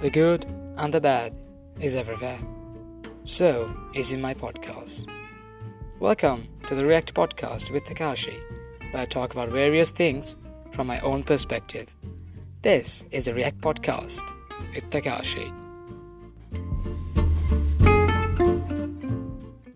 The good and the bad is everywhere. So is in my podcast. Welcome to the React Podcast with Takashi, where I talk about various things from my own perspective. This is the React Podcast with Takashi.